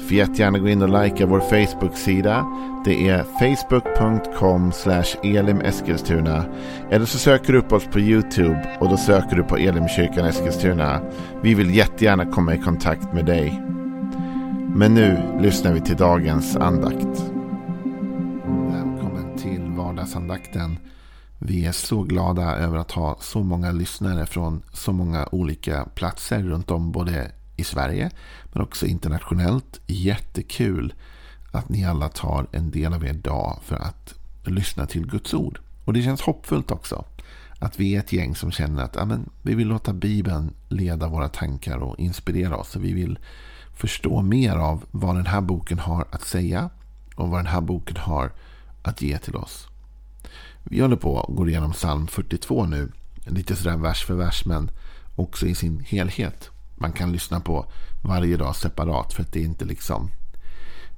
Får jättegärna gå in och likea vår Facebook-sida. Det är facebook.com elimeskilstuna. Eller så söker du upp oss på YouTube och då söker du på Elimkyrkan Eskilstuna. Vi vill jättegärna komma i kontakt med dig. Men nu lyssnar vi till dagens andakt. Välkommen till vardagsandakten. Vi är så glada över att ha så många lyssnare från så många olika platser runt om både i Sverige men också internationellt. Jättekul att ni alla tar en del av er dag för att lyssna till Guds ord. Och det känns hoppfullt också. Att vi är ett gäng som känner att amen, vi vill låta Bibeln leda våra tankar och inspirera oss. Och vi vill förstå mer av vad den här boken har att säga och vad den här boken har att ge till oss. Vi håller på och går igenom psalm 42 nu. Lite sådär vers för vers men också i sin helhet. Man kan lyssna på varje dag separat för att det är inte liksom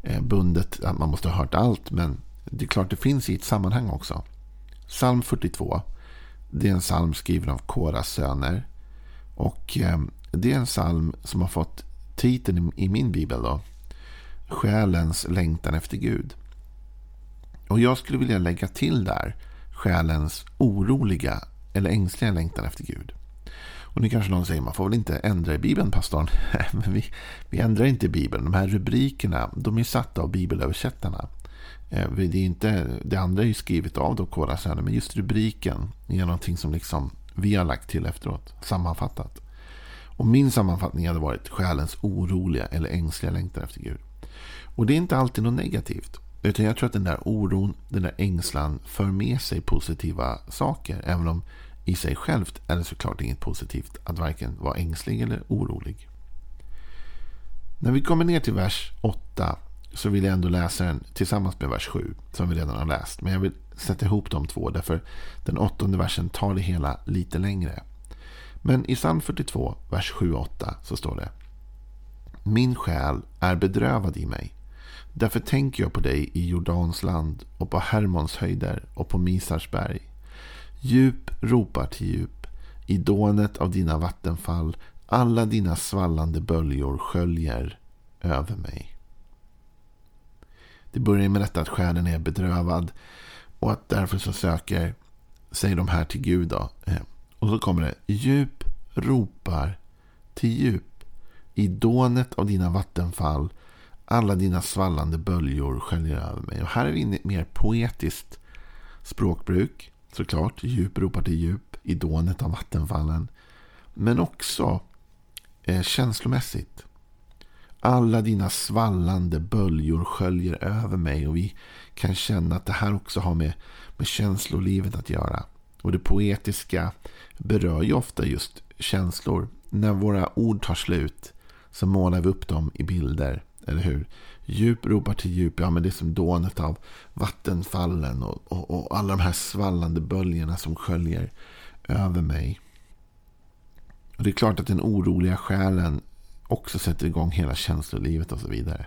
eh, bundet att man måste ha hört allt. Men det är klart det finns i ett sammanhang också. Psalm 42. Det är en psalm skriven av Koras söner. Och eh, det är en psalm som har fått titeln i min bibel. då. Själens längtan efter Gud. Och jag skulle vilja lägga till där själens oroliga eller ängsliga längtan efter Gud. Och nu kanske någon säger man får väl inte ändra i Bibeln, pastorn. Men vi, vi ändrar inte i Bibeln. De här rubrikerna de är satta av bibelöversättarna. Eh, det, är inte, det andra är ju skrivet av då Kora söner, men just rubriken är någonting som liksom vi har lagt till efteråt, sammanfattat. Och min sammanfattning hade varit själens oroliga eller ängsliga längtan efter Gud. Och det är inte alltid något negativt. Utan jag tror att den där oron, den där ängslan för med sig positiva saker. Även om i sig självt är det såklart inget positivt att varken vara ängslig eller orolig. När vi kommer ner till vers 8 så vill jag ändå läsa den tillsammans med vers 7 som vi redan har läst. Men jag vill sätta ihop de två därför den åttonde versen tar det hela lite längre. Men i psalm 42, vers 7 och 8 så står det Min själ är bedrövad i mig. Därför tänker jag på dig i Jordans land och på Hermons höjder och på Misars berg. Djup ropar till djup. I dånet av dina vattenfall. Alla dina svallande böljor sköljer över mig. Det börjar med detta att själen är bedrövad. Och att därför så söker sig de här till Gud. Då. Eh, och så kommer det. Djup ropar till djup. I dånet av dina vattenfall. Alla dina svallande böljor sköljer över mig. Och här är vi inne i ett mer poetiskt språkbruk såklart. Djup ropar till djup i dånet av vattenfallen. Men också eh, känslomässigt. Alla dina svallande böljor sköljer över mig och vi kan känna att det här också har med, med känslolivet att göra. Och det poetiska berör ju ofta just känslor. När våra ord tar slut så målar vi upp dem i bilder, eller hur? Djup ropar till djup. Ja, men det är som dånet av vattenfallen och, och, och alla de här svallande böljorna som sköljer över mig. Och Det är klart att den oroliga själen också sätter igång hela känslolivet och så vidare.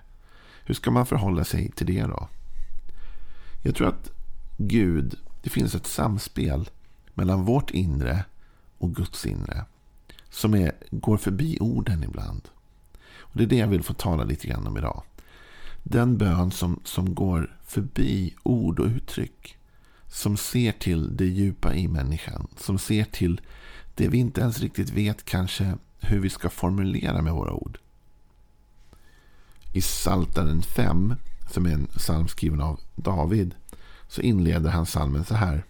Hur ska man förhålla sig till det då? Jag tror att Gud, det finns ett samspel mellan vårt inre och Guds inre. Som är, går förbi orden ibland. Och Det är det jag vill få tala lite grann om idag. Den bön som, som går förbi ord och uttryck. Som ser till det djupa i människan. Som ser till det vi inte ens riktigt vet kanske hur vi ska formulera med våra ord. I Psaltaren 5, som är en psalm skriven av David, så inleder han psalmen så här.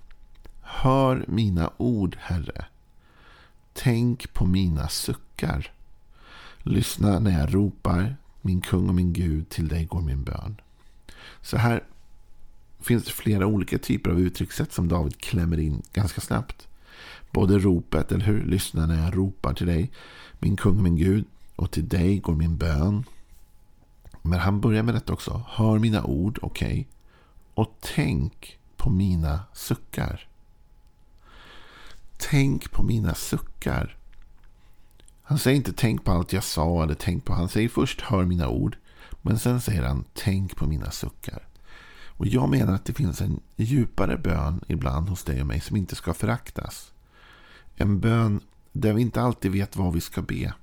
Hör mina ord, Herre. Tänk på mina suckar. Lyssna när jag ropar min kung och min Gud, till dig går min bön. Så här finns det flera olika typer av uttryckssätt som David klämmer in ganska snabbt. Både ropet, eller hur? Lyssna när jag ropar till dig, min kung och min Gud. Och till dig går min bön. Men han börjar med detta också. Hör mina ord, okej. Okay. Och tänk på mina suckar. tänk på mina suckar. Han säger inte tänk på allt jag sa eller tänk på. Han säger först hör mina ord. Men sen säger han tänk på mina suckar. Och jag menar att det finns en djupare bön ibland hos dig och mig som inte ska föraktas. En bön där vi inte alltid vet vad vi ska be.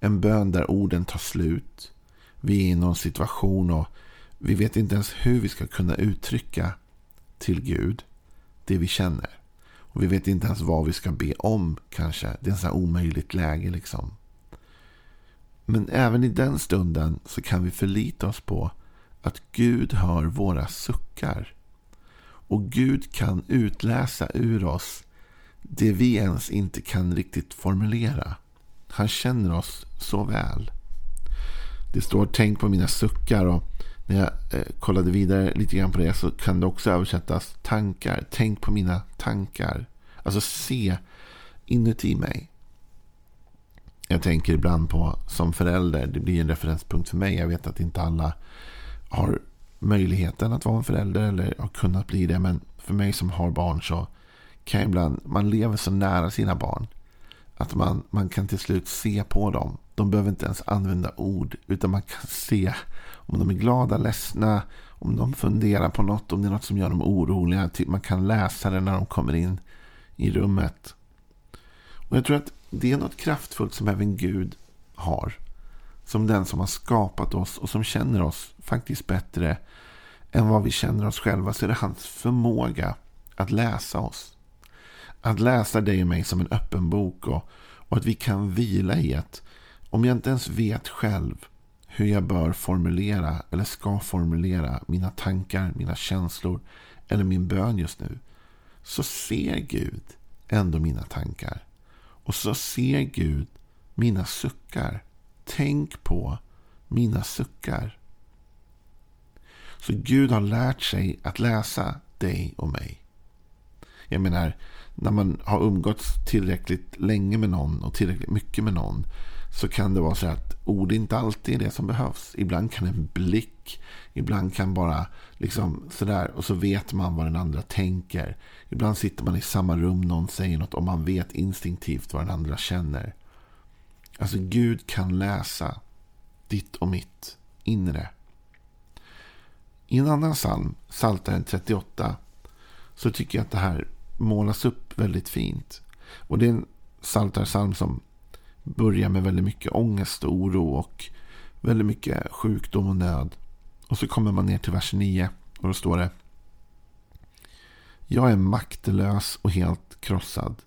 En bön där orden tar slut. Vi är i någon situation och vi vet inte ens hur vi ska kunna uttrycka till Gud det vi känner. Och vi vet inte ens vad vi ska be om kanske. Det är ett här omöjligt läge liksom. Men även i den stunden så kan vi förlita oss på att Gud hör våra suckar. Och Gud kan utläsa ur oss det vi ens inte kan riktigt formulera. Han känner oss så väl. Det står tänk på mina suckar och när jag eh, kollade vidare lite grann på det så kan det också översättas tankar. Tänk på mina tankar. Alltså se inuti mig. Jag tänker ibland på som förälder. Det blir en referenspunkt för mig. Jag vet att inte alla har möjligheten att vara en förälder eller har kunnat bli det. Men för mig som har barn så kan jag ibland, man lever så nära sina barn. Att man, man kan till slut se på dem. De behöver inte ens använda ord. Utan man kan se om de är glada, ledsna. Om de funderar på något. Om det är något som gör dem oroliga. Typ man kan läsa det när de kommer in i rummet. Och Jag tror att det är något kraftfullt som även Gud har. Som den som har skapat oss och som känner oss faktiskt bättre än vad vi känner oss själva. Så är det hans förmåga att läsa oss. Att läsa dig och mig som en öppen bok. Och, och att vi kan vila i att om jag inte ens vet själv hur jag bör formulera eller ska formulera mina tankar, mina känslor eller min bön just nu. Så ser Gud ändå mina tankar. Och så ser Gud mina suckar. Tänk på mina suckar. Så Gud har lärt sig att läsa dig och mig. Jag menar, när man har umgåtts tillräckligt länge med någon och tillräckligt mycket med någon så kan det vara så att ord inte alltid är det som behövs. Ibland kan en blick, ibland kan bara liksom sådär och så vet man vad den andra tänker. Ibland sitter man i samma rum, någon säger något och man vet instinktivt vad den andra känner. Alltså Gud kan läsa ditt och mitt inre. I en annan psalm, Psaltaren 38, så tycker jag att det här målas upp väldigt fint. Och det är en psaltarpsalm som börjar med väldigt mycket ångest och oro och väldigt mycket sjukdom och nöd. Och så kommer man ner till vers 9 och då står det Jag är maktlös och helt krossad.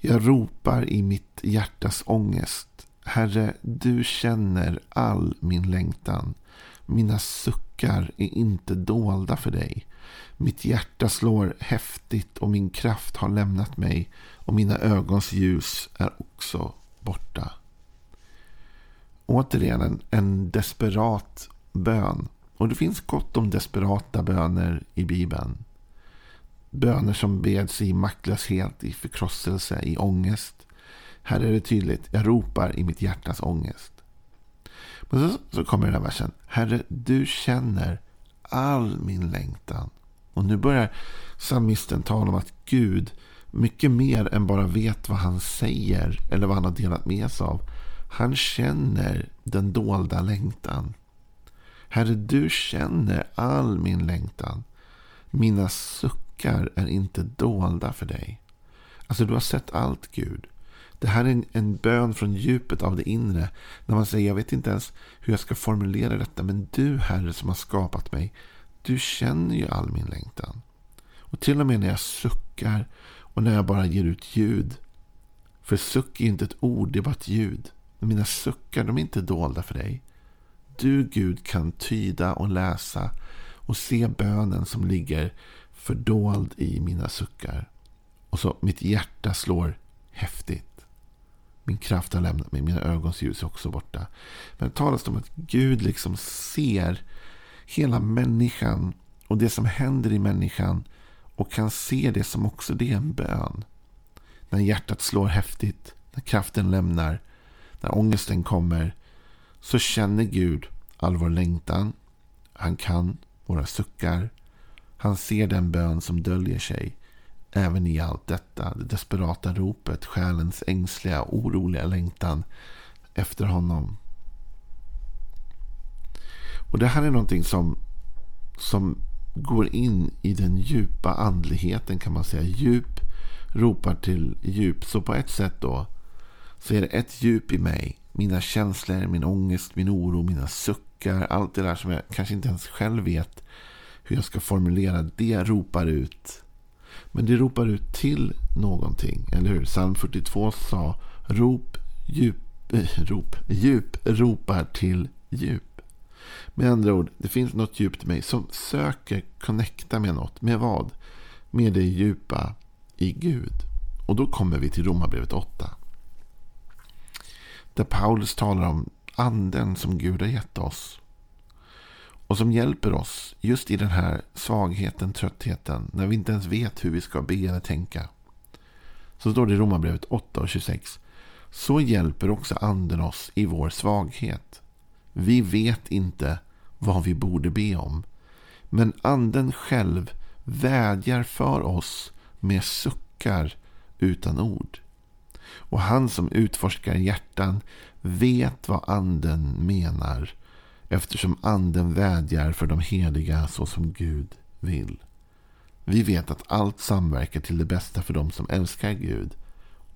Jag ropar i mitt hjärtas ångest. Herre, du känner all min längtan. Mina suckar är inte dolda för dig. Mitt hjärta slår häftigt och min kraft har lämnat mig och mina ögons ljus är också borta. Återigen en, en desperat bön. Och det finns gott om desperata böner i Bibeln. Böner som beds i maktlöshet, i förkrosselse, i ångest. Här är det tydligt. Jag ropar i mitt hjärtas ångest. Men så, så kommer den här versen. Herre, du känner all min längtan. Och nu börjar psalmisten tala om att Gud mycket mer än bara vet vad han säger eller vad han har delat med sig av. Han känner den dolda längtan. Herre, du känner all min längtan. Mina suckar är inte dolda för dig. Alltså du har sett allt Gud. Det här är en, en bön från djupet av det inre. När man säger jag vet inte ens hur jag ska formulera detta. Men du Herre som har skapat mig. Du känner ju all min längtan. Och till och med när jag suckar och när jag bara ger ut ljud. För suck är inte ett ord, det är bara ett ljud. Mina suckar, de är inte dolda för dig. Du Gud kan tyda och läsa och se bönen som ligger fördold i mina suckar. Och så mitt hjärta slår häftigt. Min kraft har lämnat mig, mina ögons ljus är också borta. Men det talas om att Gud liksom ser hela människan och det som händer i människan och kan se det som också det är en bön. När hjärtat slår häftigt, när kraften lämnar, när ångesten kommer så känner Gud all vår längtan. Han kan våra suckar. Han ser den bön som döljer sig även i allt detta. Det desperata ropet, själens ängsliga, oroliga längtan efter honom. Och det här är någonting som, som går in i den djupa andligheten kan man säga. Djup ropar till djup. Så på ett sätt då så är det ett djup i mig. Mina känslor, min ångest, min oro, mina suckar. Allt det där som jag kanske inte ens själv vet hur jag ska formulera. Det ropar ut. Men det ropar ut till någonting. Eller hur? Psalm 42 sa rop, djup, äh, rop, djup ropar till djup. Med andra ord, det finns något djupt i mig som söker connecta med något. Med vad? Med det djupa i Gud. Och då kommer vi till Romarbrevet 8. Där Paulus talar om anden som Gud har gett oss. Och som hjälper oss just i den här svagheten, tröttheten. När vi inte ens vet hur vi ska be eller tänka. Så står det i Romarbrevet 8 och 26. Så hjälper också anden oss i vår svaghet. Vi vet inte vad vi borde be om. Men anden själv vädjar för oss med suckar utan ord. Och han som utforskar hjärtan vet vad anden menar eftersom anden vädjar för de heliga så som Gud vill. Vi vet att allt samverkar till det bästa för dem som älskar Gud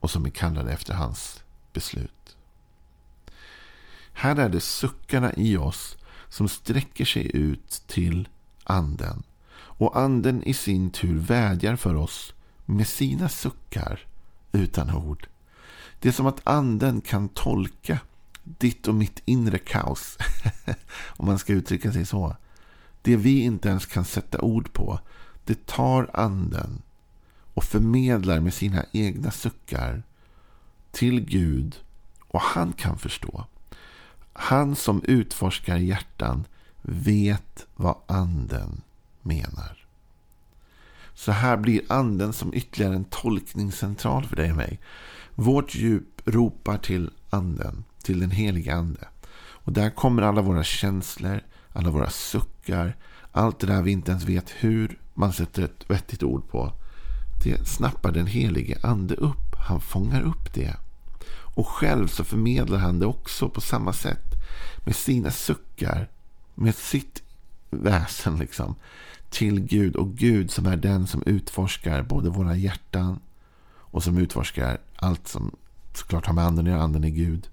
och som är kallade efter hans beslut. Här är det suckarna i oss som sträcker sig ut till anden. Och anden i sin tur vädjar för oss med sina suckar utan ord. Det är som att anden kan tolka ditt och mitt inre kaos. Om man ska uttrycka sig så. Det vi inte ens kan sätta ord på. Det tar anden och förmedlar med sina egna suckar till Gud. Och han kan förstå. Han som utforskar hjärtan vet vad anden menar. Så här blir anden som ytterligare en tolkningscentral för dig och mig. Vårt djup ropar till anden, till den heliga ande. Och där kommer alla våra känslor, alla våra suckar, allt det där vi inte ens vet hur man sätter ett vettigt ord på. Det snappar den helige ande upp. Han fångar upp det. Och själv så förmedlar han det också på samma sätt. Med sina suckar. Med sitt väsen liksom. Till Gud. Och Gud som är den som utforskar både våra hjärtan. Och som utforskar allt som såklart har med anden att göra. Anden är Gud.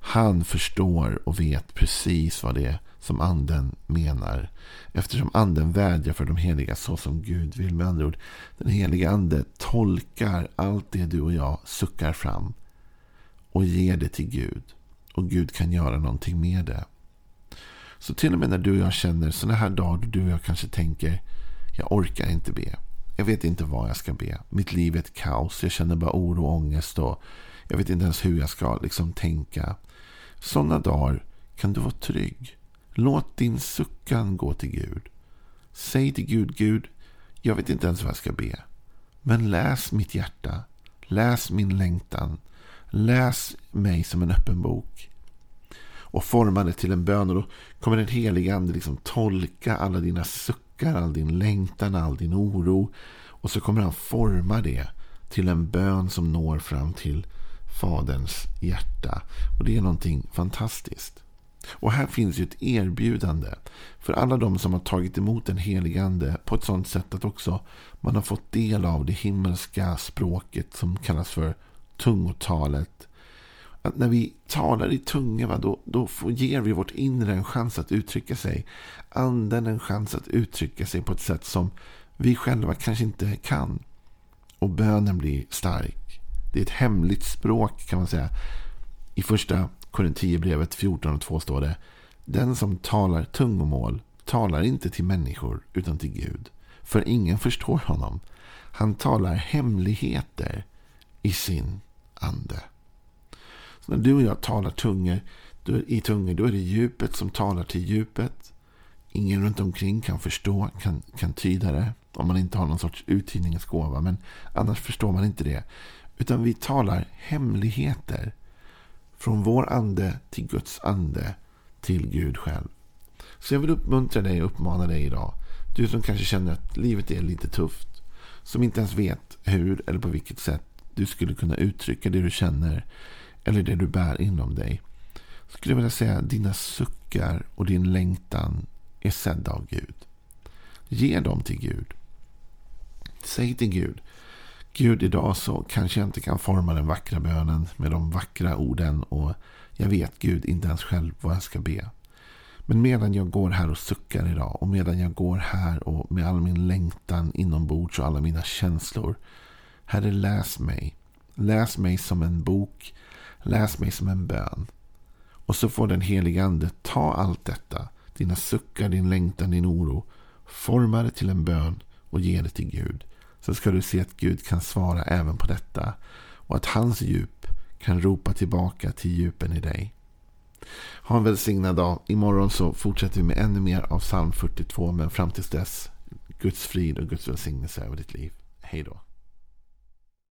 Han förstår och vet precis vad det är som anden menar. Eftersom anden vädjar för de heliga så som Gud vill. Med andra ord, den heliga ande tolkar allt det du och jag suckar fram och ger det till Gud. Och Gud kan göra någonting med det. Så till och med när du och jag känner sådana här dagar då du och jag kanske tänker jag orkar inte be. Jag vet inte vad jag ska be. Mitt liv är ett kaos. Jag känner bara oro och ångest. Och jag vet inte ens hur jag ska liksom tänka. Sådana dagar kan du vara trygg. Låt din suckan gå till Gud. Säg till Gud, Gud, jag vet inte ens vad jag ska be. Men läs mitt hjärta. Läs min längtan. Läs mig som en öppen bok. Och forma det till en bön. Och då kommer den heliga ande liksom tolka alla dina suckar, all din längtan, all din oro. Och så kommer han forma det till en bön som når fram till Faderns hjärta. Och det är någonting fantastiskt. Och här finns ju ett erbjudande för alla de som har tagit emot den helige Ande på ett sådant sätt att också man har fått del av det himmelska språket som kallas för tungotalet. Att när vi talar i tunga, va, då, då får, ger vi vårt inre en chans att uttrycka sig. Anden en chans att uttrycka sig på ett sätt som vi själva kanske inte kan. Och bönen blir stark. Det är ett hemligt språk kan man säga. I första Korinthierbrevet 14 och 2 står det. Den som talar tungomål talar inte till människor utan till Gud. För ingen förstår honom. Han talar hemligheter i sin ande. Så när du och jag talar tungor, i tungor, då är det djupet som talar till djupet. Ingen runt omkring kan förstå, kan, kan tyda det. Om man inte har någon sorts uttydningsgåva. Men annars förstår man inte det. Utan vi talar hemligheter. Från vår ande till Guds ande till Gud själv. Så jag vill uppmuntra dig och uppmana dig idag. Du som kanske känner att livet är lite tufft. som inte ens vet hur eller på vilket sätt du skulle kunna uttrycka det du känner eller det du bär inom dig. Skulle jag vilja säga att dina suckar och din längtan är sedda av Gud. Ge dem till Gud. Säg till Gud. Gud, idag så kanske jag inte kan forma den vackra bönen med de vackra orden och jag vet Gud inte ens själv vad jag ska be. Men medan jag går här och suckar idag och medan jag går här och med all min längtan inombords och alla mina känslor. Herre, läs mig. Läs mig som en bok. Läs mig som en bön. Och så får den helige ande ta allt detta. Dina suckar, din längtan, din oro. Forma det till en bön och ge det till Gud. Så ska du se att Gud kan svara även på detta. Och att hans djup kan ropa tillbaka till djupen i dig. Ha en välsignad dag. Imorgon så fortsätter vi med ännu mer av psalm 42. Men fram tills dess, Guds frid och Guds välsignelse över ditt liv. Hej då.